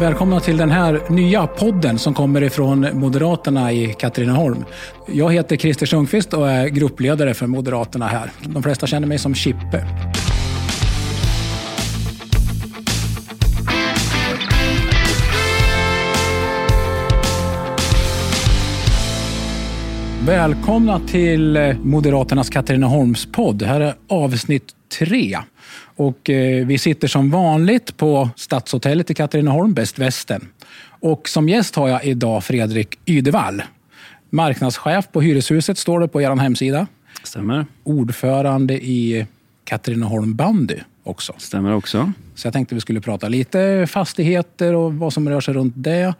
Välkomna till den här nya podden som kommer ifrån Moderaterna i Katrineholm. Jag heter Christer Sundqvist och är gruppledare för Moderaterna här. De flesta känner mig som Chippe. Välkomna till Moderaternas Katrineholmspodd. Här är avsnitt tre. Och eh, vi sitter som vanligt på Stadshotellet i Katrineholm, Bäst Västern. Och som gäst har jag idag Fredrik Ydevall. Marknadschef på Hyreshuset står det på er hemsida. Stämmer. Ordförande i Katrineholm bandy också. Stämmer också. Så jag tänkte vi skulle prata lite fastigheter och vad som rör sig runt det.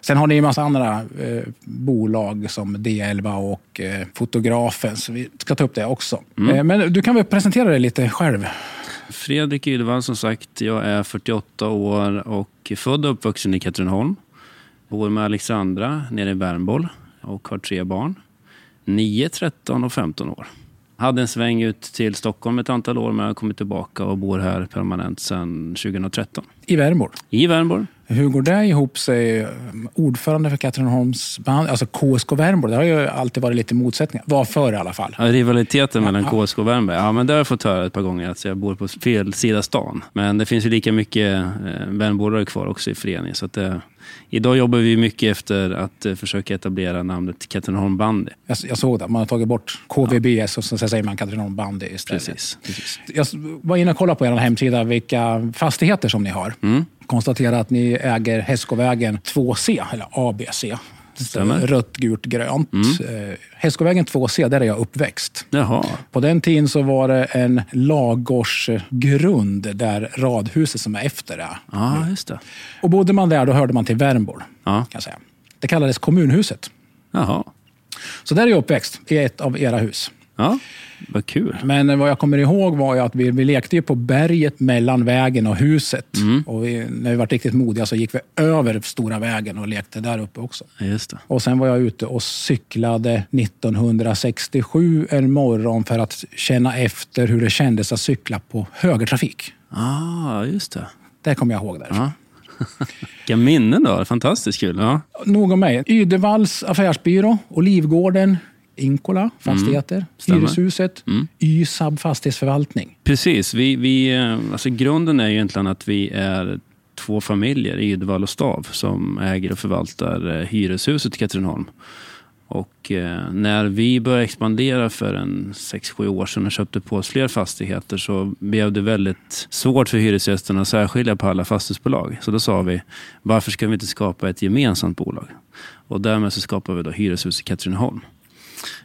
Sen har ni en massa andra eh, bolag som D11 och eh, Fotografen, så vi ska ta upp det också. Mm. Eh, men du kan väl presentera dig lite själv? Fredrik Ydevall som sagt. Jag är 48 år och född och uppvuxen i Katrineholm. Bor med Alexandra nere i Värmboll och har tre barn. 9, 13 och 15 år. Hade en sväng ut till Stockholm ett antal år men jag har kommit tillbaka och bor här permanent sedan 2013. I Värmboll? I Värmboll. Hur går det ihop sig? Ordförande för Katrineholms band, alltså KSK Värmboll, det har ju alltid varit lite motsättningar. Var förr i alla fall. Ja, rivaliteten mellan KSK och Värmberg, ja men det har jag fått höra ett par gånger att jag bor på fel sida stan. Men det finns ju lika mycket eh, Värmborgare kvar också i föreningen. Så att det, Idag jobbar vi mycket efter att eh, försöka etablera namnet Katrineholm Bandy. Jag, jag såg det. Man har tagit bort KVBS och så säger man Katrineholm Bandy istället. Precis, precis. Jag var inne och kollade på er hemsida vilka fastigheter som ni har. Mm. Konstaterar att ni äger Hästskovägen 2C, eller ABC. Stämmer. Rött, gult, grönt. Mm. Eh, Hästskovägen 2C, där är jag uppväxt. Jaha. På den tiden så var det en lagårsgrund där radhuset som är efter är. Ja, just det. Och bodde man där, då hörde man till Värmboll. Ja. Kan säga. Det kallades kommunhuset. Jaha. Så där är jag uppväxt, i ett av era hus. Ja, vad kul. Men vad jag kommer ihåg var ju att vi, vi lekte ju på berget mellan vägen och huset. Mm. Och vi, när vi var riktigt modiga så gick vi över stora vägen och lekte där uppe också. Just det. Och sen var jag ute och cyklade 1967 en morgon för att känna efter hur det kändes att cykla på högertrafik. Ah, just det. Det kommer jag ihåg där. Ja. Vilka minnen då. Fantastiskt kul. Ja. Nog om mig. Ydevalls affärsbyrå, Olivgården, Inkola fastigheter, stämmer. Hyreshuset, Mm. YSAB fastighetsförvaltning. Precis. Vi, vi, eh, alltså grunden är ju egentligen att vi är två familjer, Ydvall och Stav, som äger och förvaltar eh, hyreshuset i Katrineholm. Och eh, när vi började expandera för en 6-7 år sedan och köpte på oss fler fastigheter så blev det väldigt svårt för hyresgästerna att särskilja på alla fastighetsbolag. Så då sa vi, varför ska vi inte skapa ett gemensamt bolag? Och därmed så skapade vi då Hyreshuset i Katrineholm.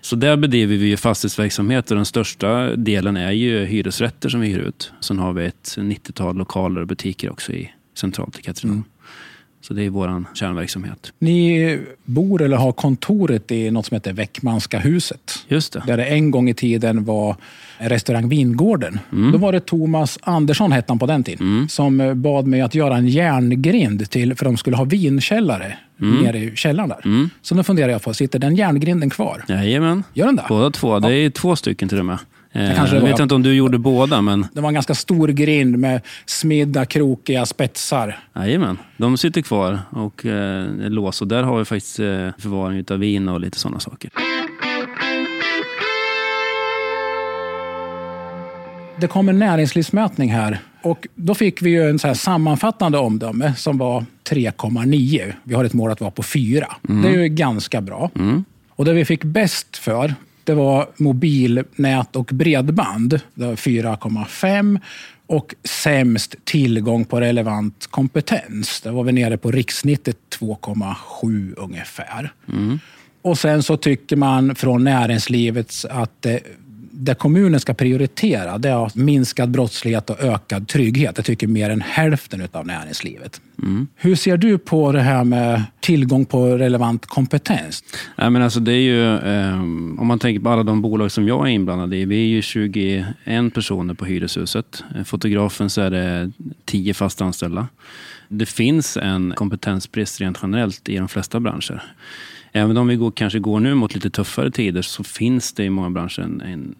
Så där bedriver vi fastighetsverksamhet och den största delen är ju hyresrätter som vi hyr ut. Sen har vi ett 90-tal lokaler och butiker också i centralt i Katrineholm. Så det är vår kärnverksamhet. Ni bor eller har kontoret i något som heter Väckmanska huset. Just det. Där det en gång i tiden var restaurang Vingården. Mm. Då var det Thomas Andersson, hette han på den tiden, som eh, bad mig att göra en järngrind till, för de skulle ha vinkällare nere i källaren där. Mm. Så nu funderar jag på, sitter den järngrinden kvar? Jajamän. Gör den det? Båda två. Det är två stycken till och med. Eh, Jag vet inte om du gjorde båda, men Det var en ganska stor grind med smidda, krokiga spetsar. jajamän. De sitter kvar och eh, lås. Och där har vi faktiskt eh, förvaring av vin och lite sådana saker. Det kom en näringslivsmätning här och då fick vi ju en så här sammanfattande omdöme som var 3,9. Vi har ett mål att vara på 4. Det är ju ganska bra. Och det vi fick bäst för det var mobilnät och bredband. Det var 4,5. Och sämst tillgång på relevant kompetens. Där var vi nere på rikssnittet 2,7 ungefär. Och sen så tycker man från näringslivet att eh, det kommunen ska prioritera det är minskad brottslighet och ökad trygghet. Det tycker mer än hälften av näringslivet. Hur ser du på det här med tillgång på relevant kompetens? Nej, men alltså det är ju, eh, om man tänker på alla de bolag som jag är inblandad i. Vi är ju 21 personer på hyreshuset. Eh, Fotografen så är det 10 fast anställda. Det finns en kompetensbrist rent generellt i de flesta branscher. Även om vi går, kanske går nu mot lite tuffare tider så finns det i många branscher en, en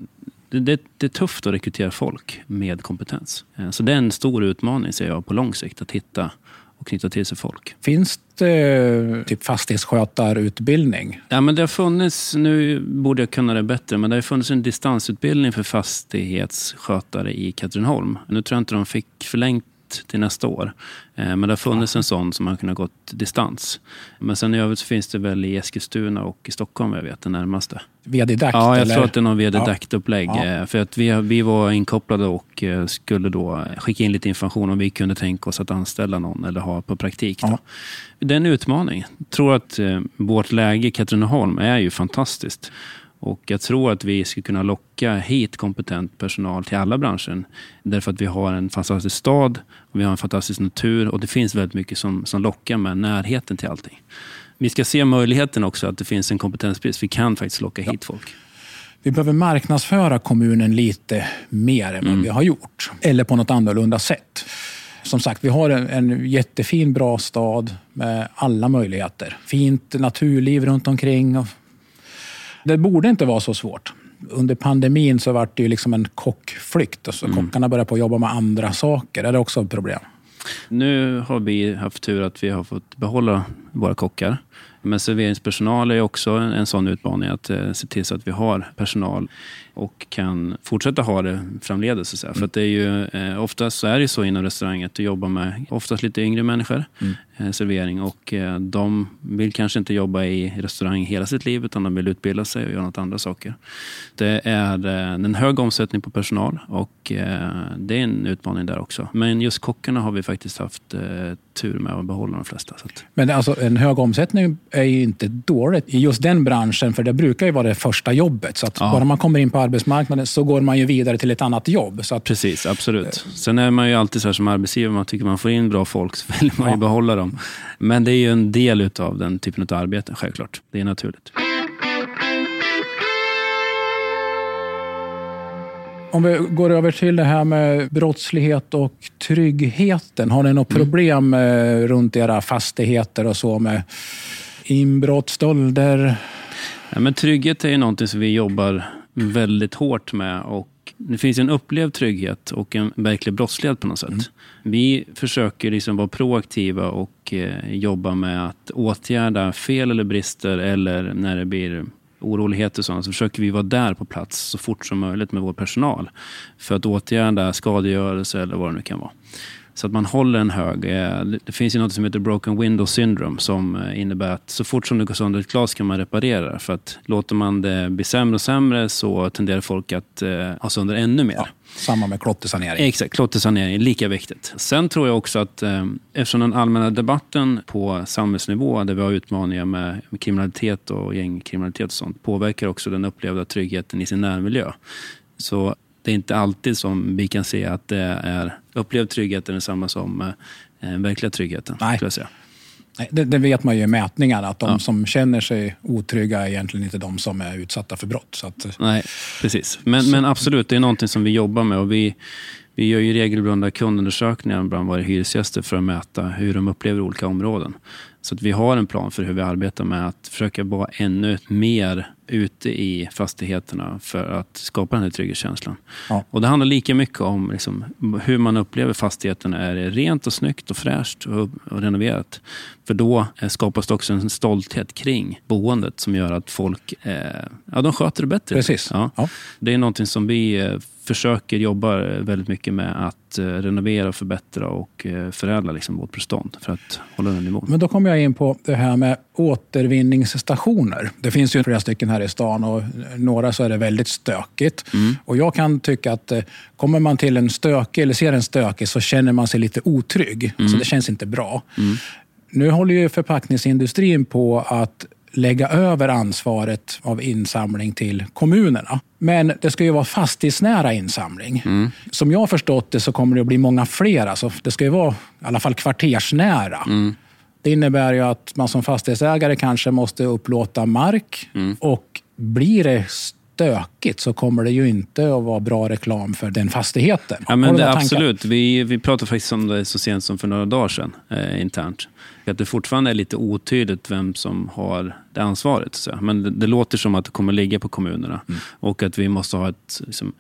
det, det, är tufft att rekrytera folk med kompetens. Eh, så det är en stor utmaning ser jag på lång sikt att hitta och knyta till sig folk. Finns det typ fastighetsskötarutbildning? Ja, men det har funnits, nu borde jag kunna det bättre, men det har funnits en distansutbildning för fastighetsskötare i Katrineholm. Nu tror jag inte de fick förlängt till nästa år. Eh, men det har funnits en sån som har kunnat gått distans. Men sen i övrigt så finns det väl i Eskilstuna och i Stockholm, jag vet, det närmaste. VD-dakt? Ja, jag eller? tror att det är någon VD-dakt-upplägg. Ja. Eh, för att vi, vi var inkopplade och eh, skulle då skicka in lite information om vi kunde tänka oss att anställa någon eller ha på praktik. Ja. Det är en utmaning. Jag tror att vårt läge i Katrineholm är ju fantastiskt. Och jag tror att vi ska kunna locka hit kompetent personal till alla branscher. Därför att vi har en fantastisk stad, vi har en fantastisk natur och det finns väldigt mycket som, som lockar med närheten till allting. Vi ska se möjligheten också att det finns en kompetensbrist. Vi kan faktiskt locka hit folk. Vi behöver marknadsföra kommunen lite mer än vad mm. vi har gjort. Eller på något annorlunda sätt. Som sagt, vi har en, en jättefin, bra stad med alla möjligheter. Fint naturliv runt omkring det borde inte vara så svårt. Under pandemin så var det ju liksom en kockflykt. Alltså mm. Kockarna började på att jobba med andra saker. Är det också ett problem? Nu har vi haft tur att vi har fått behålla våra kockar. Men serveringspersonal är också en sån utmaning, att eh, se till så att vi har personal och kan fortsätta ha det framledes. Så mm. För att det är ju, eh, oftast så är det så inom restaurang att du jobbar med oftast lite yngre människor, mm. eh, servering. Och eh, de vill kanske inte jobba i restaurang hela sitt liv utan de vill utbilda sig och göra något andra saker. Det är eh, en hög omsättning på personal och eh, det är en utmaning där också. Men just kockarna har vi faktiskt haft eh, tur med att behålla de flesta. Att... Men alltså, en hög omsättning är ju inte dåligt i just den branschen, för det brukar ju vara det första jobbet. Så att ja. bara man kommer in på arbetsmarknaden så går man ju vidare till ett annat jobb. Så att, Precis, absolut. Sen är man ju alltid så här som arbetsgivare, man tycker man får in bra folk så vill man ju behålla dem. Men det är ju en del av den typen av arbete, självklart. Det är naturligt. Om vi går över till det här med brottslighet och tryggheten. Har ni något mm. problem mm. runt era fastigheter och så med inbrott, stölder? Ja, men trygghet är ju någonting som vi jobbar väldigt hårt med. Och det finns en upplevd trygghet och en verklig brottslighet på något sätt. Mm. Vi försöker liksom vara proaktiva och eh, jobba med att åtgärda fel eller brister eller när det blir oroligheter och sånt, så försöker vi vara där på plats så fort som möjligt med vår personal. För att åtgärda skadegörelse eller vad det nu kan vara. Så att man håller en hög... Eh, det finns ju något som heter broken window syndrome som eh, innebär att så fort som det går sönder ett glas kan man reparera. För att låter man det bli sämre och sämre så tenderar folk att eh, ha sönder ännu mer. Ja, samma med klottersanering. Exakt, klottersanering är lika viktigt. Sen tror jag också att eftersom den allmänna debatten på samhällsnivå där vi har utmaningar med kriminalitet och gängkriminalitet och sånt påverkar också den upplevda tryggheten i sin närmiljö. Så det är inte alltid som vi kan se att det är upplevd trygghet är detsamma som eh, verkliga tryggheten. Nej. Det, det, vet man ju i mätningarna, att de ja. som känner sig otrygga är egentligen inte de som är utsatta för brott. Så att, Nej, precis. Men, men absolut, det är någonting som vi jobbar med. Och vi, vi gör ju regelbundna kundundersökningar bland våra hyresgäster för att mäta hur de upplever olika områden. Så att vi har en plan för hur vi arbetar med att försöka vara ännu mer ute i fastigheterna för att skapa den här trygghetskänslan. Ja. Och det handlar lika mycket om liksom, hur man upplever fastigheterna. Är det rent och snyggt och fräscht och, och renoverat? För då eh, skapas det också en stolthet kring boendet som gör att folk eh, ja, de sköter det bättre. Precis. Ja. ja. Det är någonting som vi eh, försöker jobba väldigt mycket med att eh, renovera, förbättra och eh, förädla liksom vårt bestånd för att hålla den nivån. Men då kommer jag in på det här med återvinningsstationer. Det finns ju flera stycken här i stan och några så är det väldigt stökigt. Mm. Och jag kan tycka att eh, kommer man till en stökig eller ser en stökig så känner man sig lite otrygg. Mm. Så det känns inte bra. Mm. Nu håller ju förpackningsindustrin på att lägga över ansvaret av insamling till kommunerna. Men det ska ju vara fastighetsnära insamling. Mm. Som jag har förstått det så kommer det att bli många fler. Alltså det ska ju vara i alla fall kvartersnära. Mm. Det innebär ju att man som fastighetsägare kanske måste upplåta mark mm. och blir det stök tråkigt så kommer det ju inte att vara bra reklam för den fastigheten. Ja, men det, absolut. Vi, vi pratade faktiskt om det så sent som för några dagar sedan eh, internt. Att det fortfarande är lite otydligt vem som har det ansvaret. Så. Men det, det låter som att det kommer ligga på kommunerna mm. och att vi måste ha ett liksom,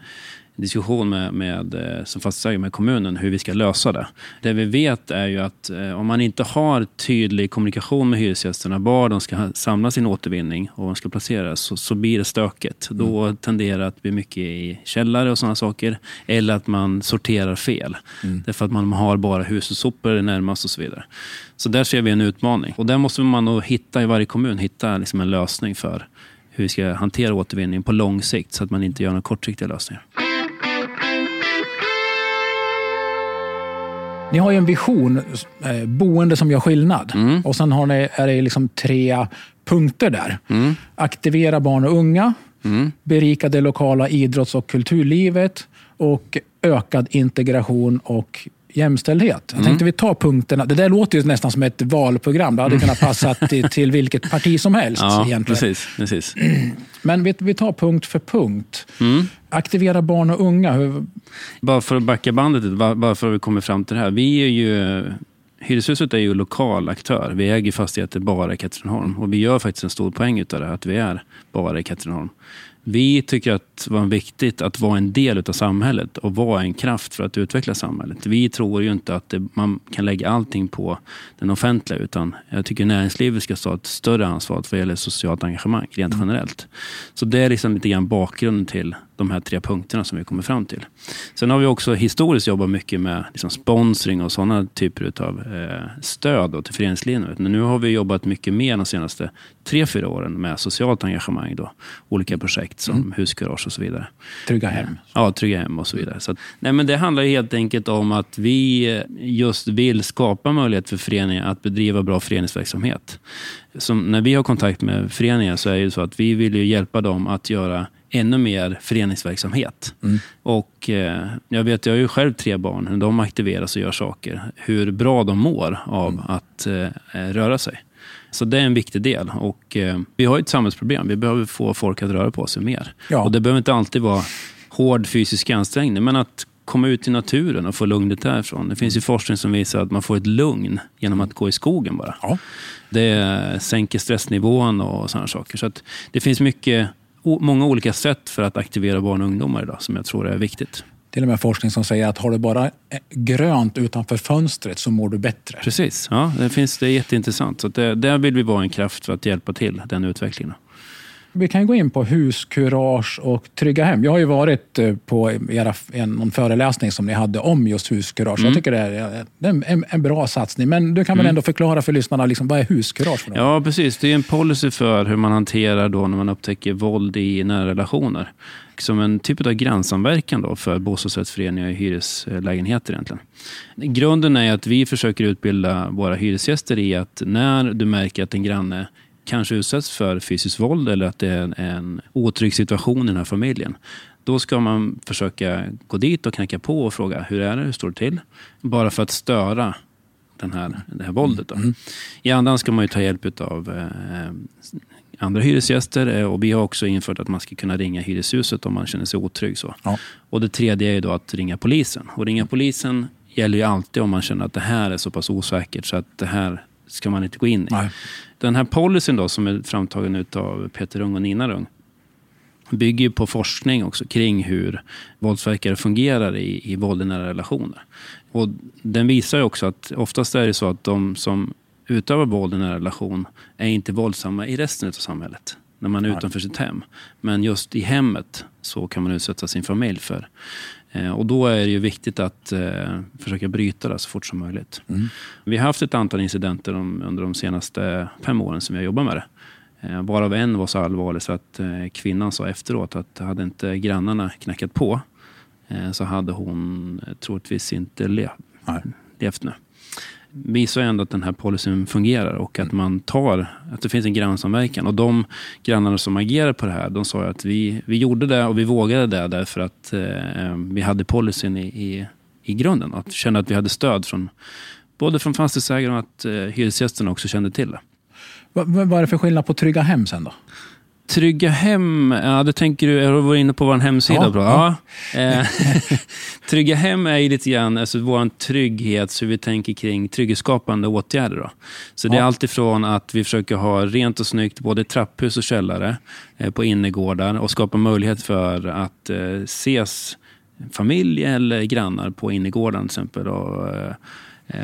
diskussion med, med, eh, som fastighetsägare med kommunen hur vi ska lösa det. Det vi vet är ju att eh, om man inte har tydlig kommunikation med hyresgästerna var de ska samla sin återvinning och var de ska placeras så, så blir det stökigt. Mm. Då tenderar det att bli mycket i källare och sådana saker. Eller att man sorterar fel. Mm. Därför att man har bara hushållssopor närmast och så vidare. Så där ser vi en utmaning. Och där måste man nog hitta i varje kommun hitta liksom en lösning för hur vi ska hantera återvinning på lång sikt så att man inte gör några kortsiktiga lösningar. Ni har ju en vision, eh, boende som gör skillnad. Mm. Och sen har ni, är det liksom tre punkter där. Mm. Aktivera barn och unga, mm. berika det lokala idrotts och kulturlivet och ökad integration och jämställdhet. Jag tänkte mm. vi tar punkterna. Det där låter ju nästan som ett valprogram. Det hade kunnat passa till, till vilket parti som helst. Ja, egentligen. Precis, precis. Men vi, vi tar punkt för punkt. Mm. Aktivera barn och unga. Hur... Bara för att backa bandet bara för att vi kommer fram till det här. Vi är ju Hyreshuset är ju lokal aktör. Vi äger fastigheter bara i Katrineholm. Och vi gör faktiskt en stor poäng av det, att vi är bara i Katrineholm. Vi tycker att det var viktigt att vara en del av samhället och vara en kraft för att utveckla samhället. Vi tror ju inte att det, man kan lägga allting på den offentliga utan jag tycker näringslivet ska ta ett större ansvar vad gäller socialt engagemang rent mm. generellt. Så det är liksom lite grann bakgrunden till de här tre punkterna som vi kommer fram till. Sen har vi också historiskt jobbat mycket med liksom sponsring och sådana typer av eh, stöd till föreningslivet. Men nu har vi jobbat mycket mer de senaste tre, fyra åren med socialt engagemang. Då. Olika projekt som mm. huskurage och så vidare. Trygga hem. Ja, Trygga hem och så vidare. Så att, nej, men det handlar helt enkelt om att vi eh, just vill skapa möjlighet för föreningar att bedriva bra föreningsverksamhet. Som när vi har kontakt med föreningar så är det så att vi vill hjälpa dem att göra ännu mer föreningsverksamhet. Mm. Och eh, jag vet, jag har ju själv tre barn. När de aktiveras och gör saker. Hur bra de mår av mm. att eh, röra sig. Så det är en viktig del. Och eh, Vi har ett samhällsproblem. Vi behöver få folk att röra på sig mer. Ja. Och Det behöver inte alltid vara hård fysisk ansträngning. Men att komma ut i naturen och få lugnet därifrån. Det finns ju forskning som visar att man får ett lugn genom att gå i skogen bara. Ja. Det sänker stressnivån och sådana saker. Så det finns mycket många olika sätt för att aktivera barn och ungdomar idag som jag tror är viktigt. Till och med forskning som säger att har du bara eh, grönt utanför fönstret så mår du bättre. Precis, ja, det, finns, det är jätteintressant. Så det, där vill vi vara en kraft för att hjälpa till den utvecklingen. Vi kan gå in på huskurage och trygga hem. Jag har ju varit eh, på era, en, någon föreläsning som ni hade om just huskurage. Mm. Jag tycker det är, det är en, en, bra satsning. Men du kan väl mm. ändå förklara för lyssnarna, liksom, vad är huskurage? För ja, precis. Det är en policy för hur man hanterar då när man upptäcker våld i nära relationer. Som en typ av grannsamverkan då för bostadsrättsföreningar och hyreslägenheter egentligen. Grunden är att vi försöker utbilda våra hyresgäster i att när du märker att en granne kanske utsätts för fysiskt våld eller att det är en otrygg situation i den här familjen. Då ska man försöka gå dit och knacka på och fråga hur är det, hur står det till? Bara för att störa den här, det här våldet. Då. Mm. I andra ska man ta hjälp av eh, andra hyresgäster eh, och vi har också infört att man ska kunna ringa hyreshuset om man känner sig otrygg. Så. Ja. Och det tredje är då att ringa polisen. Och ringa polisen gäller ju alltid om man känner att det här är så pass osäkert så att det här ska man inte gå in i. Nej. Den här policyn då, som är framtagen av Peter Ung och Nina Rung bygger på forskning också kring hur våldsverkare fungerar i, i våld i nära relationer. Och den visar också att oftast är det så att de som utövar våld i nära relation är inte våldsamma i resten av samhället när man är utanför sitt hem. Men just i hemmet så kan man utsätta sin familj för och då är det ju viktigt att eh, försöka bryta det så fort som möjligt. Mm. Vi har haft ett antal incidenter under de senaste fem åren som vi har jobbat med det. Eh, varav en var så allvarlig så att eh, kvinnan sa efteråt att hade inte grannarna knackat på eh, så hade hon eh, troligtvis inte le levt nu visar ändå att den här policyn fungerar och att man tar, att det finns en grannsamverkan. Och de grannarna som agerar på det här, de sa att vi, vi gjorde det och vi vågade det därför att eh, vi hade policyn i, i, i grunden. Att känna att vi hade stöd från både från fastighetsägaren och att eh, hyresgästerna också kände till det. Vad, vad är det för skillnad på trygga hem sen då? Trygga Hem, ja, det tänker du, jag var inne på vår hemsida. Ja, bra. ja. Ja. Eh, Trygga Hem är ju lite grann alltså, vår trygghet, så vi tänker kring trygghetsskapande åtgärder. Då. Så det är alltifrån att vi försöker ha rent och snyggt både trapphus och källare eh, på innergårdar och skapa möjlighet för att eh, ses familj eller grannar på innergården till exempel. Och, eh,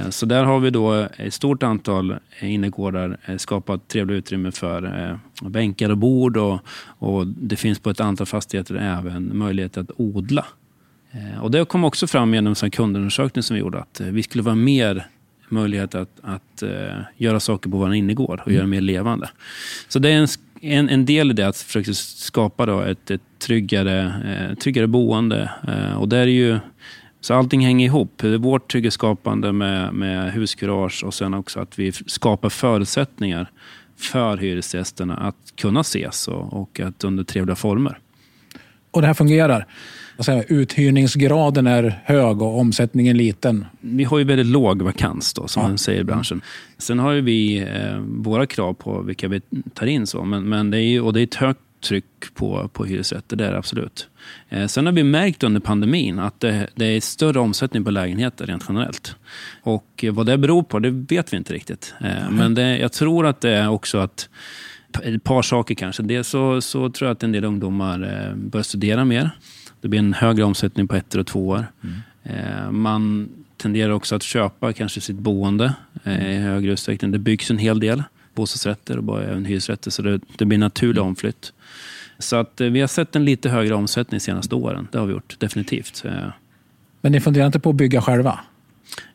så där har vi då ett stort antal innergårdar eh, skapat trevliga utrymme för eh, bänkar och bord och, och det finns på ett antal fastigheter även möjlighet att odla. Eh, Och det kom också fram genom en kundundersökning som vi gjorde att eh, vi skulle vara mer möjlighet att, att eh, göra saker på vår innergård och göra det mer levande. Så det är en, en, en del i det att försöka skapa då ett, ett tryggare, eh, tryggare boende. Eh, och där är ju, så allting hänger ihop. Vårt trygghetsskapande med, med huskurage och sen också att vi skapar förutsättningar för hyresgästerna att kunna ses och, och att under trevliga former. Och det här fungerar. Jag, uthyrningsgraden är hög och omsättningen liten. Vi har ju väldigt låg vakans då, som Ja. man säger i branschen. Sen har ju vi eh, våra krav på vilka vi tar in. så. Men, men det är ju, och det är ett högt tryck på, på hyresrätter, det är det absolut. Eh, sen har vi märkt under pandemin att det, det är större omsättning på lägenheter rent generellt. Och eh, vad det beror på, det vet vi inte riktigt. Eh, men det, jag tror att det är också att ett par saker kanske. Dels så, så tror jag att en del ungdomar eh, börjar studera mer. Det blir en högre omsättning på ett och två år. Eh, man tenderar också att köpa kanske sitt boende i högre utsträckning. Det byggs en hel del bostadsrätter och bara även hyresrätter så det, det blir en naturlig omflytt. Så att eh, vi har sett en lite högre omsättning de senaste åren. Det har vi gjort, definitivt. Eh, Men ni funderar inte på att bygga själva?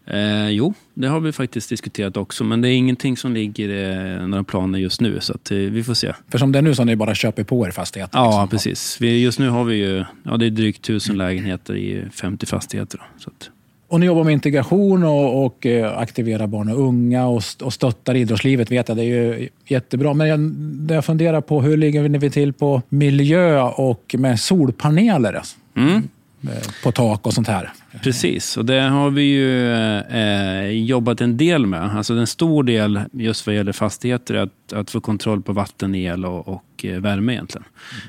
Eh, jo, det har vi faktiskt diskuterat också. Men det är ingenting som ligger i några planer just nu. Så att, eh, vi får se. För som det är nu så har ni bara köper på er fastigheter. Ja, liksom. precis. Vi, just nu har vi ju ja, det är drygt tusen lägenheter i 50 fastigheter. Då, så att, Och ni jobbar med integration och, och eh, aktiverar barn och unga och, och stöttar idrottslivet vet jag. Det är ju jättebra. Men jag, det jag funderar på, hur ligger vi till på miljö och med solpaneler alltså, mm. eh, på tak och sånt här? Precis, och det har vi ju eh, jobbat en del med. Alltså en stor del just vad gäller fastigheter är att, att få kontroll på vatten, el och, och eh, värme egentligen.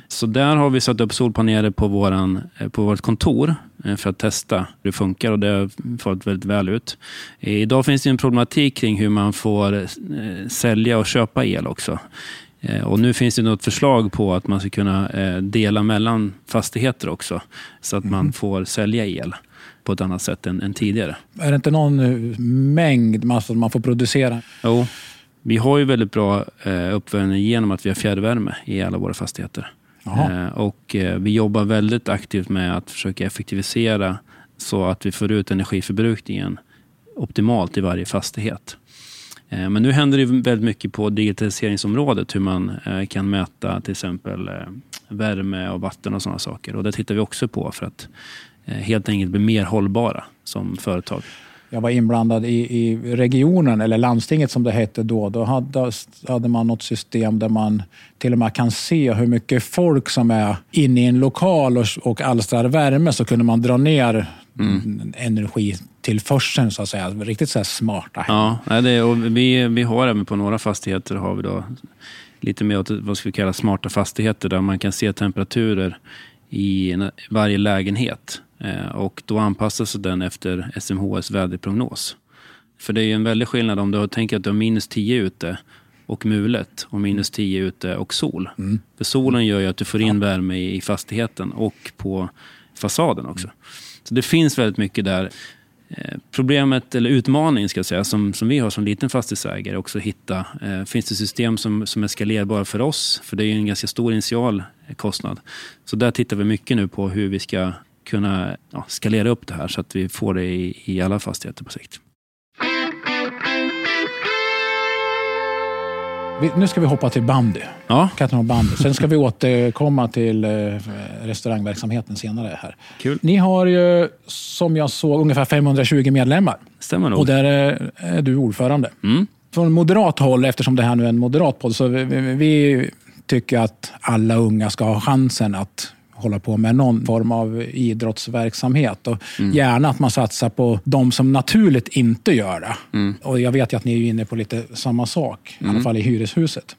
Så där har vi satt upp solpaneler på, våran, eh, på vårt kontor eh, för att testa hur det funkar och det har fått väldigt väl ut. Idag finns det en problematik kring hur man får sälja och köpa el också. Och nu finns det något förslag på att man ska kunna dela mellan fastigheter också. Så att man får sälja el på ett annat sätt än, än tidigare. Är det inte någon mängd massa man får producera? Jo, vi har ju väldigt bra eh, uppvärmning genom att vi har fjärrvärme i alla våra fastigheter. Eh, och eh, vi jobbar väldigt aktivt med att försöka effektivisera så att vi får ut energiförbrukningen optimalt i varje fastighet. Men nu händer det väldigt mycket på digitaliseringsområdet, hur man kan mäta till exempel värme och vatten och sådana saker. Och det tittar vi också på för att helt enkelt bli mer hållbara som företag. Jag var inblandad i, i regionen, eller landstinget som det hette då. Då hade, hade man något system där man till och med kan se hur mycket folk som är inne i en lokal och, och alstrar värme. Så kunde man dra ner energitillförseln så att säga. Riktigt så smarta. Ja, det, och vi, vi har även på några fastigheter har vi då lite mer åt vad ska vi kalla smarta fastigheter där man kan se temperaturer i varje lägenhet. Eh, och då anpassas den efter SMHs väderprognos. För det är ju en väldig skillnad om du tänker att du har minus 10 ute och mulet och minus 10 ute och sol. För solen gör ju att du får in värme i fastigheten och på fasaden också. Så det finns väldigt mycket där. Eh, Problemet, eller utmaningen ska jag säga, som, som vi har som liten fastighetsägare, också att hitta, eh, finns det system som, som är skalerbara för oss? För det är ju en ganska stor initial kostnad. Så där tittar vi mycket nu på hur vi ska kunna ja, skalera upp det här så att vi får det i, i alla fastigheter på sikt. Nu ska vi hoppa till bandy. Ja, Katten bandy. Sen ska vi återkomma till eh, restaurangverksamheten senare. här. kul. Ni har ju, som jag såg, ungefär 520 medlemmar. Stämmer nog. Och där är, är du ordförande. Mm. Från moderat håll, eftersom det här nu är en moderat podd, så vi, vi, vi tycker att alla unga ska ha chansen att hålla på med någon form av idrottsverksamhet. Och Gärna att man satsar på de som naturligt inte gör det. Och Jag vet ju att ni är inne på lite samma sak, i alla fall i hyreshuset.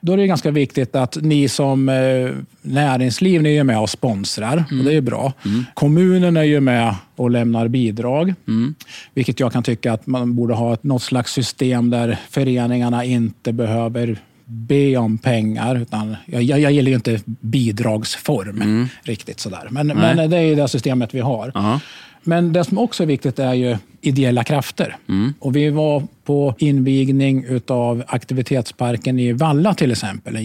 Då är det ganska viktigt att ni som eh, näringsliv ni är med och sponsrar. Och det är bra. Kommunen är ju med och lämnar bidrag. Vilket jag kan tycka att man borde ha något slags system där föreningarna inte behöver be om pengar. Utan jag, jag, jag gillar ju inte bidragsform riktigt sådär. Men, men det är det systemet vi har. Ja. Men det som också är viktigt är ju ideella krafter. Och vi var på invigning av aktivitetsparken i Valla till exempel.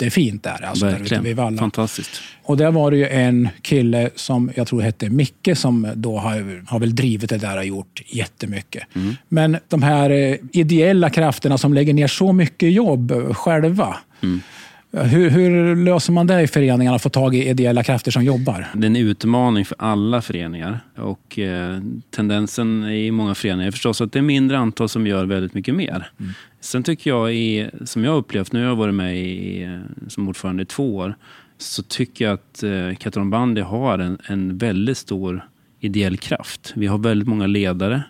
Jättefint där, alltså där ute vid Verkligen. Fantastiskt. Och där var det ju en kille som jag tror hette Micke som då har, har väl drivit det där och gjort jättemycket. Men de här eh, ideella krafterna som lägger ner så mycket jobb själva. Hur, hur löser man det i föreningarna, att få tag i ideella krafter som jobbar? Det är en utmaning för alla föreningar. Och eh, tendensen i många föreningar är förstås att det är mindre antal som gör väldigt mycket mer. Sen tycker jag, i, som jag har upplevt, nu har jag varit med i, som ordförande i två år, så tycker jag att eh, Katalon Bandy har en, en väldigt stor ideell kraft. Vi har väldigt många ledare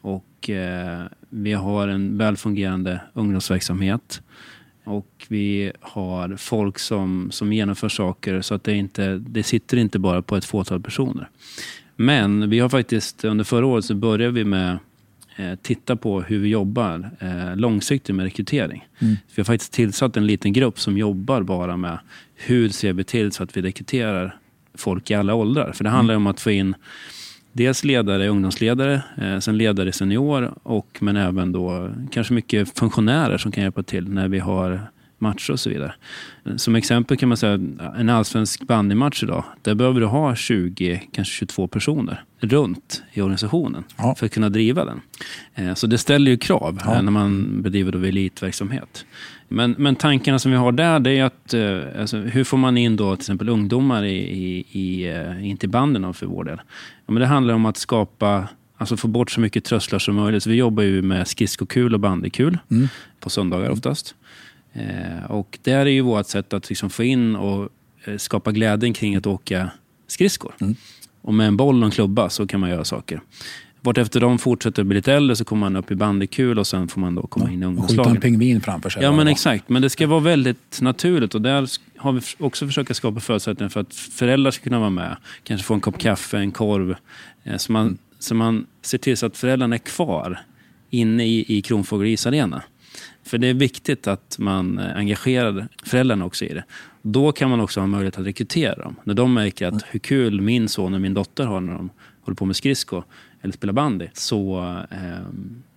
och eh, vi har en välfungerande ungdomsverksamhet. Och vi har folk som, som genomför saker så att det, inte, det sitter inte bara på ett fåtal personer. Men vi har faktiskt, under förra året så började vi med eh, titta på hur vi jobbar eh, långsiktigt med rekrytering. Vi har faktiskt tillsatt en liten grupp som jobbar bara med hur ser vi till så att vi rekryterar folk i alla åldrar. För det handlar om att få in dels ledare, ungdomsledare, eh, sen ledare senior och men även då kanske mycket funktionärer som kan hjälpa till när vi har matcher och så vidare. Som exempel kan man säga en allsvensk bandymatch idag. Där behöver du ha 20, kanske 22 personer runt i organisationen Ja. för att kunna driva den. Eh, Så det ställer ju krav Ja. eh, när man bedriver då elitverksamhet. Men, men tankarna som vi har där, det är att eh, alltså, hur får man in då till exempel ungdomar i, i, i, eh, in till banden för vår del? Ja, men det handlar om att skapa, alltså få bort så mycket trösklar som möjligt. Så vi jobbar ju med skridskokul och bandykul på söndagar oftast. Eh, och det är ju vårt sätt att liksom få in och eh, skapa glädjen kring att åka skridskor. Och med en boll och en klubba så kan man göra saker. Vartefter de fortsätter bli lite äldre så kommer man upp i bandykul och sen får man då komma in i Och skjuta en pingvin framför sig. Ja men exakt, men det ska vara väldigt naturligt och där har vi också försökt skapa förutsättningar för att föräldrar ska kunna vara med. Kanske få en kopp kaffe, en korv. eh, Så man, så man ser till så att föräldrarna är kvar inne i, i Kronfågel isarena. För det är viktigt att man eh, engagerar föräldrarna också i det. Då kan man också ha möjlighet att rekrytera dem. När de märker att hur kul min son och min dotter har när de håller på med skridsko eller spelar bandy så eh,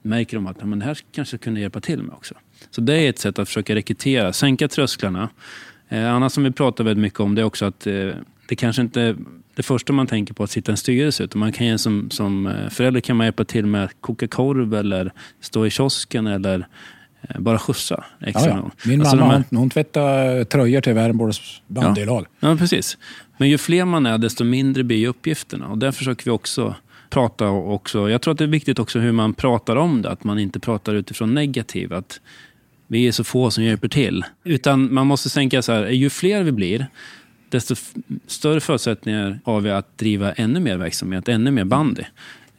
märker de att ja, men det här kanske kunde hjälpa till med också. Så det är ett sätt att försöka rekrytera, sänka trösklarna. Eh, annat som vi pratar väldigt mycket om det är också att eh, det kanske inte det första man tänker på att sitta i en styrelse utan man kan ju som, som eh, förälder kan man hjälpa till med att koka korv eller stå i kiosken eller eh, bara skjutsa extra Ja, ja. Min Alltså, mamma här- hon, tvättar tröjor till Värnborgs bandylag. Ja, precis. Men ju fler man är, desto mindre blir uppgifterna. Och där försöker vi också prata också. Jag tror att det är viktigt också hur man pratar om det. Att man inte pratar utifrån negativ. Att vi är så få som hjälper till. Utan man måste tänka så här, ju fler vi blir, desto större förutsättningar har vi att driva ännu mer verksamhet, ännu mer bandy.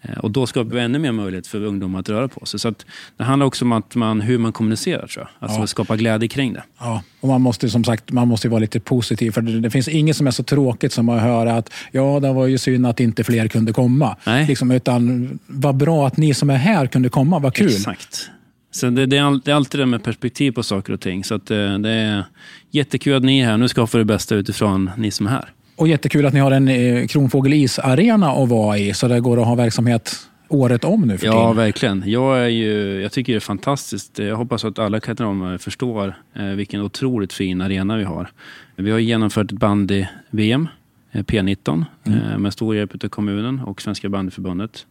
Eh, Och då skapar vi ännu mer möjlighet för ungdomar att röra på sig. Så att det handlar också om att man, hur man kommunicerar, tror jag. Alltså Ja. skapa glädje kring det. Ja, och man måste som sagt man måste vara lite positiv. För det, det finns inget som är så tråkigt som att höra att ja, det var ju synd att inte fler kunde komma. Nej. Liksom, utan vad bra att ni som är här kunde komma. Vad kul. Exakt. Så det, det, är all, det är alltid det med perspektiv på saker och ting. Så att, eh, det är jättekul att ni är här. Nu ska vi få det bästa utifrån ni som är här. Och jättekul att ni har en eh, Kronfågel isarena att vara i. Så det går att ha verksamhet året om nu för Ja, tiden. verkligen. Jag, är ju, jag tycker det är fantastiskt. Jag hoppas att alla katalonare förstår eh, vilken otroligt fin arena vi har. Vi har genomfört ett bandy-VM, eh, P19, eh, med stor hjälp av kommunen och Svenska bandyförbundet.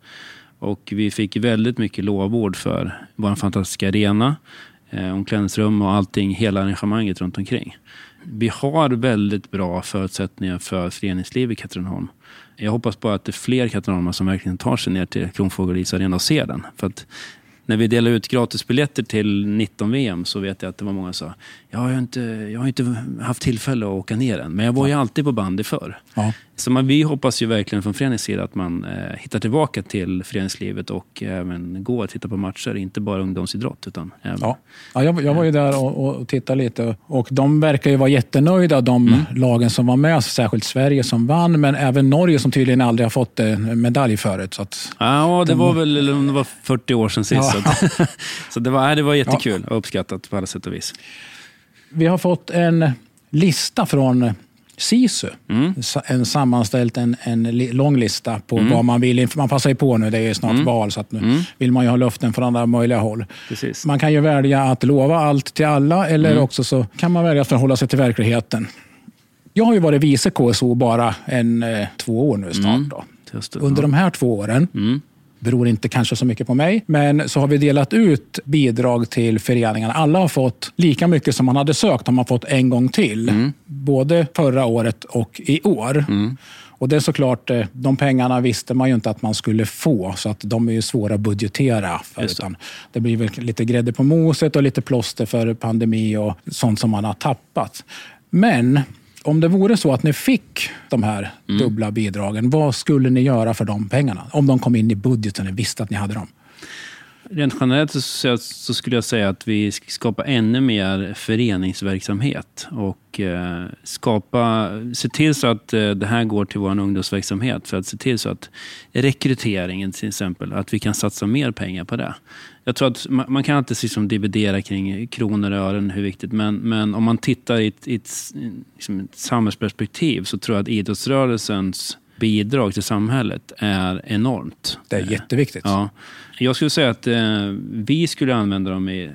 Och vi fick väldigt mycket lovord för vår fantastiska arena, eh, omklädningsrum och allting, hela arrangemanget runt omkring. Vi har väldigt bra förutsättningar för föreningsliv i Katrineholm. Jag hoppas bara att det är fler katrineholmare som verkligen tar sig ner till Kronfågel Is Arena och ser den. För att när vi delade ut gratisbiljetter till 19-VM så vet jag att det var många som sa jag har inte, jag har inte haft tillfälle att åka ner än, men jag var ju alltid på bandy förr. Ja. Så man, vi hoppas ju verkligen från föreningens sida att man eh, hittar tillbaka till föreningslivet och även går och tittar på matcher, inte bara ungdomsidrott. Utan även, Ja. Ja, jag, jag var ju där och, och tittade lite och de verkar ju vara jättenöjda, de Mm. lagen som var med. Särskilt Sverige som vann, men även Norge som tydligen aldrig har fått en medalj förut. Så att, Ja, det var väl det var 40 år sedan sist. Ja. Så, att, så det, var, det var jättekul och uppskattat på alla sätt och vis. vi har fått en lista från SISU. Mm. En sammanställt en, en lång lista på vad man vill. Man passar ju på nu, det är ju snart Mm. val, så nu vill man ju ha luften från alla möjliga håll. Precis. Man kan ju välja att lova allt till alla eller Mm. också så kan man välja att förhålla sig till verkligheten. Jag har ju varit vice KSO bara en, eh, två år nu snart. Då. Just det. Under de här två åren, Mm. Beror inte kanske så mycket på mig, men så har vi delat ut bidrag till föreningarna. Alla har fått lika mycket som man hade sökt, har man fått en gång till. Mm. Både förra året och i år. Och det är såklart, eh, de pengarna visste man ju inte att man skulle få, så att de är ju svåra att budgetera. För, utan det blir väl lite grädde på moset och lite plåster för pandemi och sånt som man har tappat. Men om det vore så att ni fick de här Mm. dubbla bidragen, vad skulle ni göra för de pengarna? Om de kom in i budgeten och visste att ni hade dem. Rent generellt så, så skulle jag säga att vi ska skapa ännu mer föreningsverksamhet och eh, skapa, se till så att eh, det här går till vår ungdomsverksamhet för att se till så att rekryteringen till exempel, att vi kan satsa mer pengar på det. Jag tror att man, man kan alltid liksom dividera kring kronor och ören, hur viktigt, men, men om man tittar i ett, i ett, liksom ett samhällsperspektiv så tror jag att idrottsrörelsens bidrag till samhället är enormt. Det är jätteviktigt. Ja. Jag skulle säga att eh, vi skulle använda dem i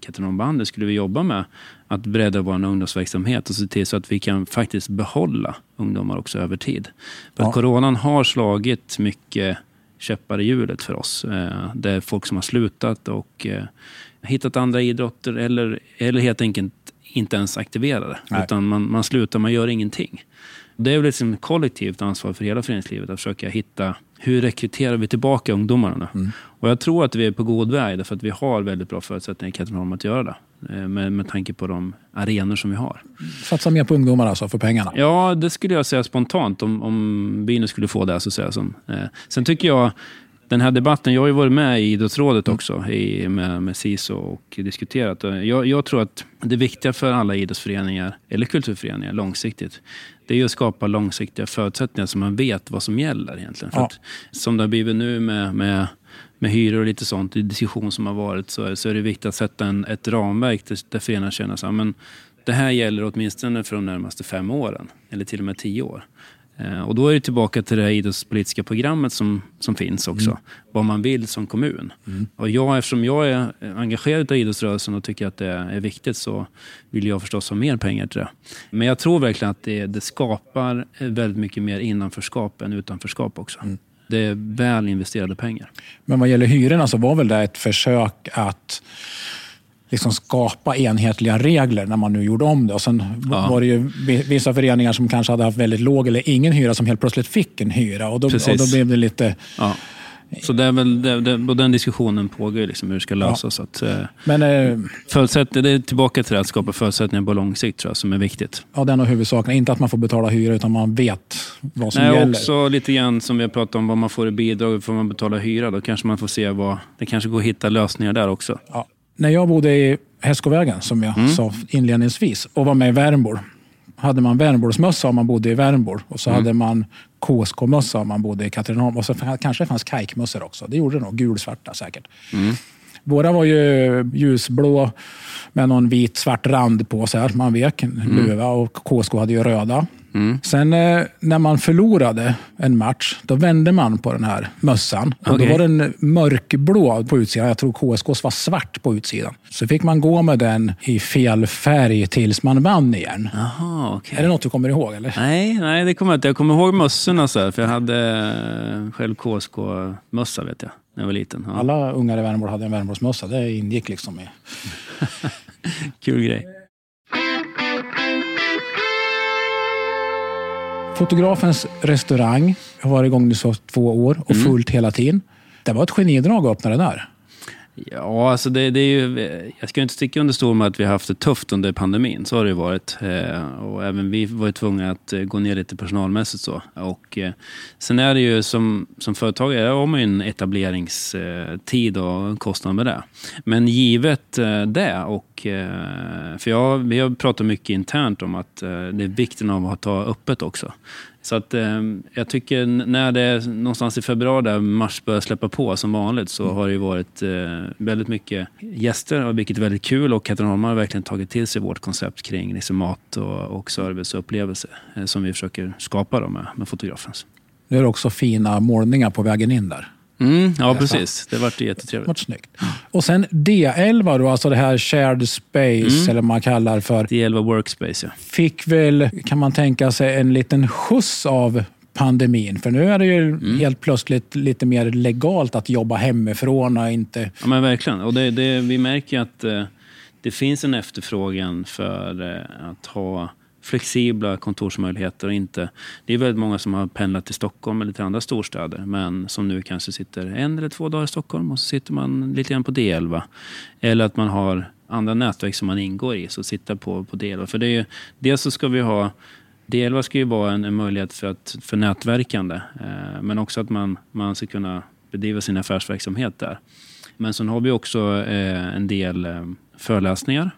Katrineholmbandet skulle vi jobba med att bredda vår ungdomsverksamhet och se till så att vi kan faktiskt behålla ungdomar också över tid. För Ja. coronan har slagit mycket käppar i hjulet för oss. Eh, det är folk som har slutat och eh, hittat andra idrotter eller, eller helt enkelt inte ens aktiverade. Nej. Utan man, man slutar, man gör ingenting. Det är väl liksom ett kollektivt ansvar för hela föreningslivet att försöka hitta hur rekryterar vi tillbaka ungdomarna nu? Och jag tror att vi är på god väg därför att vi har väldigt bra förutsättningar i Katrineholm att göra det. eh, Med, med tanke på de arenor som vi har. Satsa mer på ungdomar alltså, för pengarna. Ja, det skulle jag säga spontant om, om vi nu skulle få det. Så säga, som, eh. Sen tycker jag, den här debatten, jag har ju varit med i idrottsrådet också i, med, med SISO och diskuterat. Jag, jag tror att det viktiga för alla idrottsföreningar, eller kulturföreningar långsiktigt, det är att skapa långsiktiga förutsättningar så man vet vad som gäller egentligen. För Ja. att, som det har blivit nu med, med, med hyror och lite sånt, i diskussion som har varit, så är, så är det viktigt att sätta en, ett ramverk där, där föreningarna känner men det här gäller åtminstone för de närmaste fem åren, eller till och med tio år. Eh, Och då är det tillbaka till det idrottspolitiska programmet som, som finns också. Vad man vill som kommun. Och jag, eftersom jag är engagerad i idrottsrörelsen och tycker att det är viktigt så vill jag förstås ha mer pengar till det. Men jag tror verkligen att det, det skapar väldigt mycket mer innanförskap än utanförskap också. Det är väl investerade pengar. Men vad gäller hyrorna så var väl det ett försök att liksom skapa enhetliga regler när man nu gjorde om det. Och sen Ja. var det ju vi- vissa föreningar som kanske hade haft väldigt låg eller ingen hyra som helt plötsligt fick en hyra. Och då, och då blev det lite... Ja. Så det är väl, det, det, den diskussionen pågår liksom hur det ska lösas. Så Att, eh, Men eh, det är tillbaka till det att skapa förutsättningar på lång sikt tror jag, som är viktigt. ja, det är nog huvudsaken. Inte att man får betala hyra utan man vet vad som Nej, gäller. också lite grann som vi har pratat om, vad man får i bidrag, får man betala hyra. Då kanske man får se vad, det kanske går att hitta lösningar där också. Ja. När jag bodde i Hästskovägen, som jag Mm. sa inledningsvis, och var med i Värnbor, hade man Värnborgsmössa om man bodde i Värnbor och så Mm. hade man KSK-mössa om man bodde i Katrineholm. Och så kanske det fanns kajkmössor också. Det gjorde det nog. Gulsvarta säkert. Mm. Våra var ju ljusblå med någon vit svart rand på. Så här. Man vek en Mm. luva och KSK hade ju röda. Sen eh, när man förlorade en match, då vände man på den här mössan. Och Okej. Då var den mörkblå på utsidan. Jag tror KSKs var svart på utsidan. Så fick man gå med den i fel färg tills man vann igen. Jaha, okej. Är det något du kommer ihåg? Eller? Nej, nej, det kommer jag inte. Jag kommer ihåg mössorna så här, för jag hade eh, själv KSK-mössa vet jag, när jag var liten. Ja. Alla ungar i Värnborg hade en Värnborgsmössa. Det ingick liksom i... Kul grej. Fotografens restaurang har varit igång nu så två år och fullt hela tiden. Det var ett genidrag att öppna det där. Ja, alltså det, det, är ju, jag ska inte sticka under stol med att vi har haft det tufft under pandemin. Så har det ju varit. Eh, och även vi var ju tvungna att eh, gå ner lite personalmässigt. Så. Och, eh, sen är det ju som, som företagare har man ju en etableringstid och en kostnad med det. Men givet det, och, för jag, vi har pratat mycket internt om att det är vikten av att ha öppet också. Så att, eh, jag tycker när det är någonstans i februari där mars börjar släppa på som vanligt så har det varit eh, väldigt mycket gäster, vilket är väldigt kul. Och Katrineholm har verkligen tagit till sig vårt koncept kring liksom mat och, och service och upplevelse eh, som vi försöker skapa då med, med fotografen. Nu är det också fina målningar på vägen in där. Mm, ja, precis. Det vart jättetrevligt. Vart snyggt. Och sen D11, då, alltså det här shared space, mm. eller vad man kallar för. D11 workspace, ja. Fick väl, kan man tänka sig, en liten skjuts av pandemin. För nu är det ju mm. helt plötsligt lite mer legalt att jobba hemifrån och inte... Ja, men verkligen. Och det, det, vi märker att eh, det finns en efterfrågan för eh, att ha flexibla kontorsmöjligheter. Och inte, det är väldigt många som har pendlat till Stockholm eller till andra storstäder men som nu kanske sitter en eller två dagar i Stockholm och så sitter man lite grann på D11. Eller att man har andra nätverk som man ingår i, så sitta på, på D11. För det är, dels så ska vi ha D11 ska ju vara en, en möjlighet för, att, för nätverkande eh, men också att man, man ska kunna bedriva sin affärsverksamhet där. Men sen har vi också eh, en del eh, föreläsningar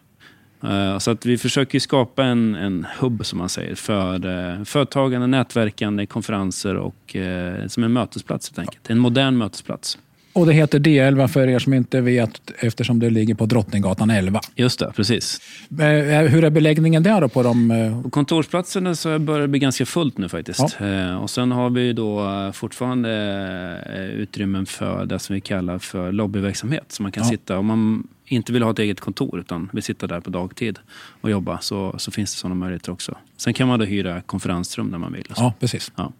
Eh, så att vi försöker skapa en, en hubb, som man säger, för eh, företagande, nätverkande, konferenser och eh, som en mötesplats helt enkelt. En modern mötesplats. Och det heter D11 för er som inte vet eftersom det ligger på Drottninggatan 11. Just det, precis. Hur är beläggningen där då på de... På kontorsplatserna så börjar det bli ganska fullt nu faktiskt. Ja. Och sen har vi då fortfarande utrymmen för det som vi kallar för lobbyverksamhet. Så man kan ja. sitta, om man inte vill ha ett eget kontor utan vill sitta där på dagtid och jobba så, så finns det sådana möjligheter också. Sen kan man då hyra konferensrum när man vill. Ja, precis. Ja.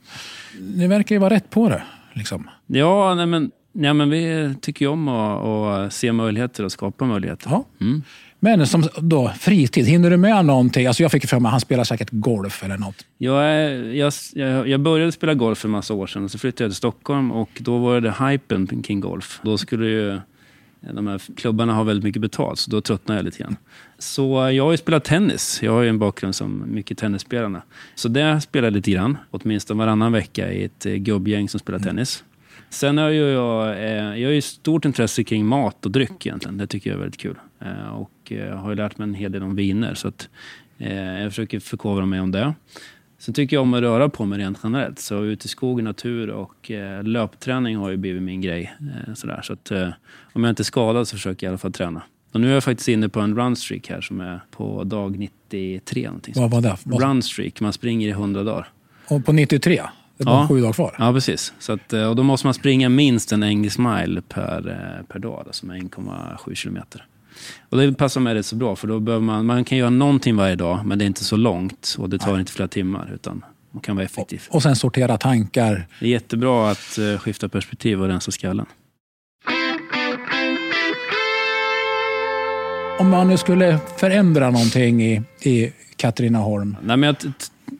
Ni verkar ju vara rätt på det. Liksom. Ja, nej men, ja, men vi tycker ju om att, se möjligheter och skapa möjligheter. Ja. Mm. Men som då, fritid, hinner du med någonting? Alltså jag fick för mig att han spelar säkert golf eller något. Jag, jag, jag, började spela golf för en massa år sedan. och Så flyttade jag till Stockholm och då var det hypen kring golf. Då skulle ju de här klubbarna har väldigt mycket betalt, så då tröttnar jag lite grann. Så jag har ju spelat tennis. Jag har ju en bakgrund som mycket tennisspelarna. Så det spelar jag lite grann, åtminstone varannan vecka i ett eh, gubbgäng som spelar tennis. Sen har ju jag, eh, jag har ju stort intresse kring mat och dryck egentligen. Det tycker jag är väldigt kul. Eh, och jag har ju lärt mig en hel del om viner, så att jag försöker förkovra mig om det. Sen tycker jag om att röra på mig rent generellt. Så ut i skog, natur och eh, löpträning har ju blivit min grej. Eh, sådär. Så att, eh, om jag inte är skadad så försöker jag i alla fall träna. Och nu är jag faktiskt inne på en runstreak här som är på dag 93. Någonting Vad var det? Runstreak, man springer i 100 dagar. Och på 93? Det är bara ja. sju dagar kvar? Ja, precis. Så att, eh, och då måste man springa minst en engelsk mile per, eh, per dag, som är 1,7 kilometer. Och det passar mig rätt så bra för då behöver man, man kan göra någonting varje dag men det är inte så långt och det tar Nej. inte flera timmar utan man kan vara effektiv. Och, och sen sortera tankar. Det är jättebra att uh, skifta perspektiv och rensa skallen. Om man nu skulle förändra någonting i, i Katrineholm? Nej, men jag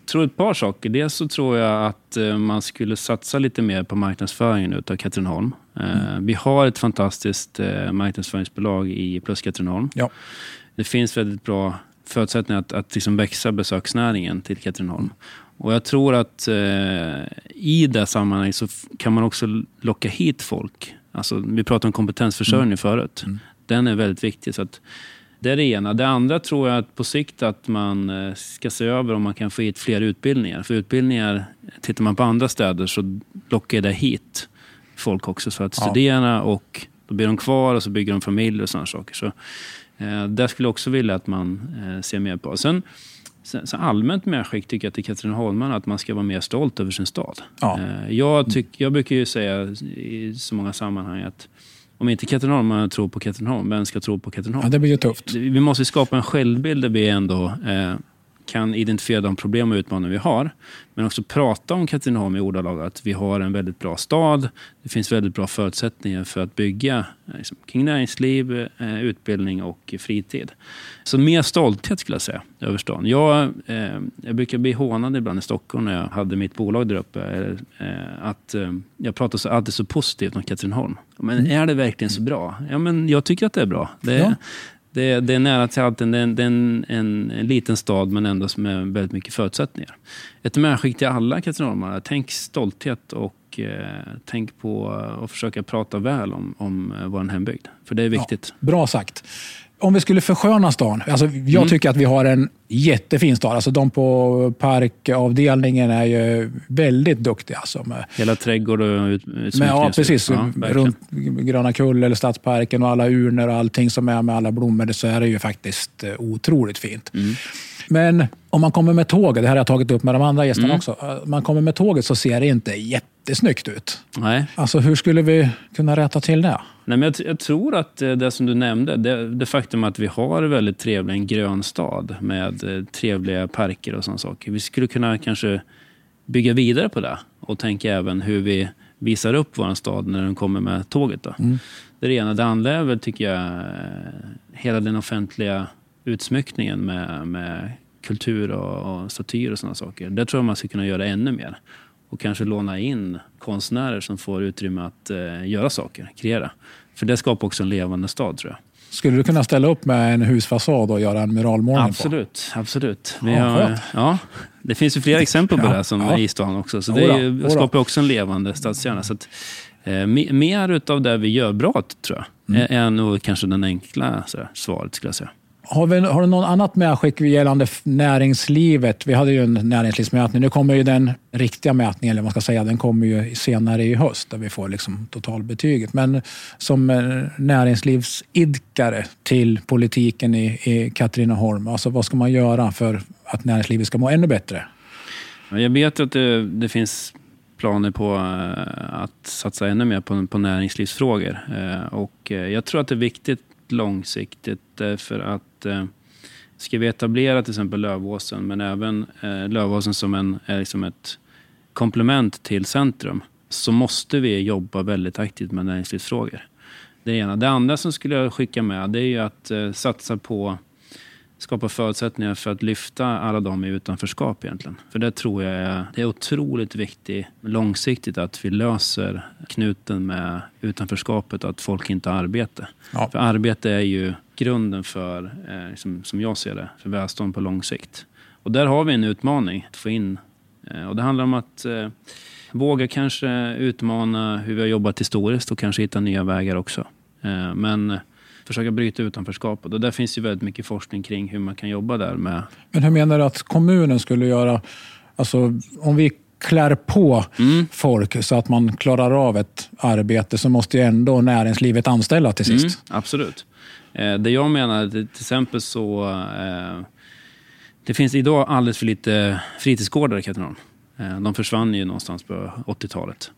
tror ett par saker. Dels så tror jag att uh, man skulle satsa lite mer på marknadsföringen av Katrineholm. Mm. Vi har ett fantastiskt eh, marknadsföringsbolag i Plus Katrineholm. Ja. Det finns väldigt bra förutsättningar att, att liksom växa besöksnäringen till Katrineholm. Mm. Och jag tror att eh, i det sammanhanget så kan man också locka hit folk. Alltså, vi pratade om kompetensförsörjning mm. förut. Mm. Den är väldigt viktig. Så att, det är det ena. Det andra tror jag att på sikt att man eh, ska se över om man kan få hit fler utbildningar. För utbildningar, tittar man på andra städer så lockar det hit folk också för att ja. studera och då blir de kvar och så bygger de familj och sådana saker. Så, eh, där skulle jag också vilja att man eh, ser mer på. Sen, sen, så allmänt medskick tycker jag till Katrineholmarna att man ska vara mer stolt över sin stad. Ja. Eh, jag, tyck, jag brukar ju säga i så många sammanhang att om inte Katrineholmarna tror på Katrineholm, vem ska tro på Katrineholm? Ja, det blir ju tufft. Vi måste skapa en självbild där vi ändå eh, kan identifiera de problem och utmaningar vi har. Men också prata om Katrineholm i ordalag att vi har en väldigt bra stad. Det finns väldigt bra förutsättningar för att bygga eh, liksom, kring näringsliv, eh, utbildning och fritid. Så mer stolthet skulle jag säga över stan. Jag, eh, jag brukar bli hånad ibland i Stockholm när jag hade mitt bolag där uppe. Eh, att eh, jag pratar så, alltid så positivt om Katrineholm. Men är det verkligen så bra? Ja, men jag tycker att det är bra. Det, ja. Det, det är nära till allt. Det är, det är en, en, en, liten stad men ändå med väldigt mycket förutsättningar. Ett medskick till alla katrineholmare. Tänk stolthet och eh, tänk på att försöka prata väl om, om eh, vår hembygd. För det är viktigt. Ja, bra sagt om vi skulle försköna stan. Alltså, jag mm. tycker att vi har en jättefin stad. Alltså, de på parkavdelningen är ju väldigt duktiga. Alltså, med, Hela trädgård och utsmyckning. Ja, precis. Ja, runt Gröna Kull eller Stadsparken och alla urnor och allting som är med alla blommor. Så är det ju faktiskt eh, otroligt fint. Mm. Men om man kommer med tåget, det här har jag tagit upp med de andra gästerna mm. också. Om man kommer med tåget så ser det inte jättesnyggt ut. Nej. Alltså hur skulle vi kunna rätta till det? Nej, men jag, jag, tror att eh, det som du nämnde, det, det faktum att vi har väldigt trevlig, en grön stad med eh, trevliga parker och sådana saker. Vi skulle kunna kanske bygga vidare på det och tänka även hur vi visar upp vår stad när den kommer med tåget. Då. Mm. Det är det ena. Det andra är väl, tycker jag, hela den offentliga utsmyckningen med, med kultur och, och statyer och sådana saker. Där tror jag man ska kunna göra ännu mer. Och kanske låna in konstnärer som får utrymme att eh, göra saker, kreera. För det skapar också en levande stad tror jag. Skulle du kunna ställa upp med en husfasad och göra en muralmålning absolut, på? Absolut. Vi har, ja, det finns ju flera exempel på ja, det som ja. i stan också. Så det är, skapar också en levande stadskärna. Så att, eh, mer av det vi gör bra, tror jag, mm. är, nog kanske den enkla här, svaret skulle jag säga. Har, vi, har du något annat medskick gällande näringslivet? Vi hade ju en näringslivsmätning. Nu kommer ju den riktiga mätningen, eller vad man ska säga, den kommer ju senare i höst där vi får liksom totalbetyget. Men som eh, näringslivsidkare till politiken i, i Katrineholm, alltså vad ska man göra för att näringslivet ska må ännu bättre? Jag vet att det, det finns planer på eh, att satsa ännu mer på, på näringslivsfrågor. Eh, och jag tror att det är viktigt långsiktigt eh, för att eh, ska vi etablera till exempel Lövåsen men även eh, Lövåsen som en, är liksom ett komplement till centrum så måste vi jobba väldigt aktivt med näringslivsfrågor. Det ena. Det andra som skulle jag skicka med det är ju att eh, satsa på skapa förutsättningar för att lyfta alla de i utanförskap egentligen. För det tror jag är, det är otroligt viktigt långsiktigt att vi löser knuten med utanförskapet att folk inte har arbete. Ja. För arbete är ju grunden för, eh, liksom, som jag ser det, för välstånd på lång sikt. Och där har vi en utmaning att få in. Eh, och det handlar om att eh, våga kanske utmana hur vi har jobbat historiskt och kanske hitta nya vägar också. Eh, men försöka bryta utanförskapet. Och där finns ju väldigt mycket forskning kring hur man kan jobba där med. Men hur menar du att kommunen skulle göra? Alltså, om vi klär på mm. folk så att man klarar av ett arbete så måste ju ändå näringslivet anställa till sist. Mm, absolut. Eh, det jag menar, till exempel så... Eh, det finns idag alldeles för lite fritidsgårdar i Katrineholm. Eh, de försvann ju någonstans på 80-talet,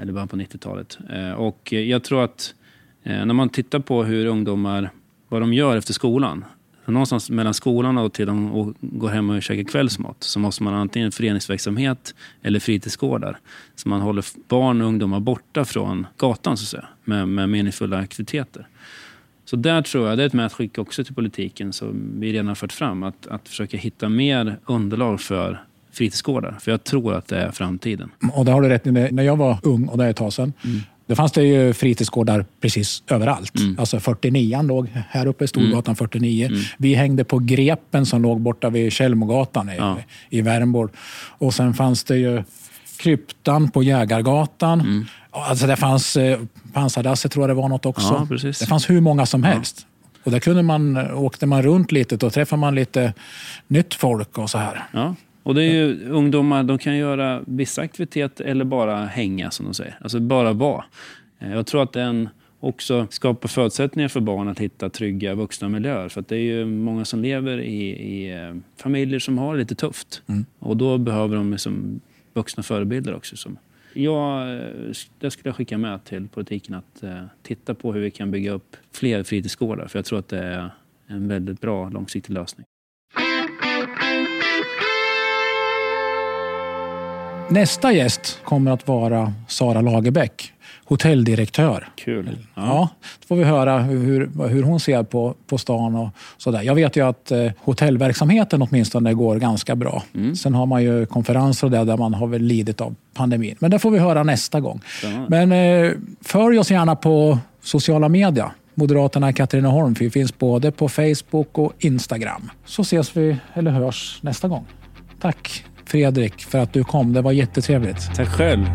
eller början på 90-talet. Eh, och jag tror att när man tittar på hur ungdomar, vad de gör efter skolan. Någonstans mellan skolan och till de går hem och käkar kvällsmat så måste man antingen föreningsverksamhet eller fritidsgårdar. Så man håller barn och ungdomar borta från gatan så att säga, med, med meningsfulla aktiviteter. Så där tror jag, det är ett medskick också till politiken som vi redan har fört fram, att, att försöka hitta mer underlag för fritidsgårdar. För jag tror att det är framtiden. Och det har du rätt När jag var ung, och det är ett tag sedan, mm. Då fanns det ju fritidsgårdar precis överallt. Mm. Alltså 49 låg här uppe, Storgatan mm. 49. Mm. Vi hängde på Grepen som låg borta vid Källmogatan i, ja. i Värmborg. Och sen fanns det ju Kryptan på Jägargatan. Mm. Alltså det fanns eh, Pansardasset tror jag det var något också. Ja, det fanns hur många som helst. Ja. Och där kunde man, åkte man runt lite, då träffade man lite nytt folk och så här. Ja. Och det är ju ungdomar, de kan göra vissa aktiviteter eller bara hänga som de säger. Alltså bara vara. Eh, jag tror att den också skapar förutsättningar för barn att hitta trygga vuxna miljöer. För det är ju många som lever i, i eh, familjer som har det lite tufft. Mm. Och då behöver de liksom vuxna förebilder också. Som, ja, eh, det skulle jag skicka med till politiken att eh, titta på hur vi kan bygga upp fler fritidsgårdar. För jag tror att det är en väldigt bra långsiktig lösning. Nästa gäst kommer att vara Sara Lagerbäck, hotelldirektör. Kul. Ja. då får vi höra hur, hur hon ser på, på stan och sådär. Jag vet ju att eh, hotellverksamheten åtminstone går ganska bra. Mm. Sen har man ju konferenser och det där man har väl lidit av pandemin. Men det får vi höra nästa gång. Ja. Men eh, följ oss gärna på sociala medier. Moderaterna i Katrineholm. Vi finns både på Facebook och Instagram. Så ses vi, eller hörs, nästa gång. Tack Fredrik för att du kom. Det var jättetrevligt. Tack själv.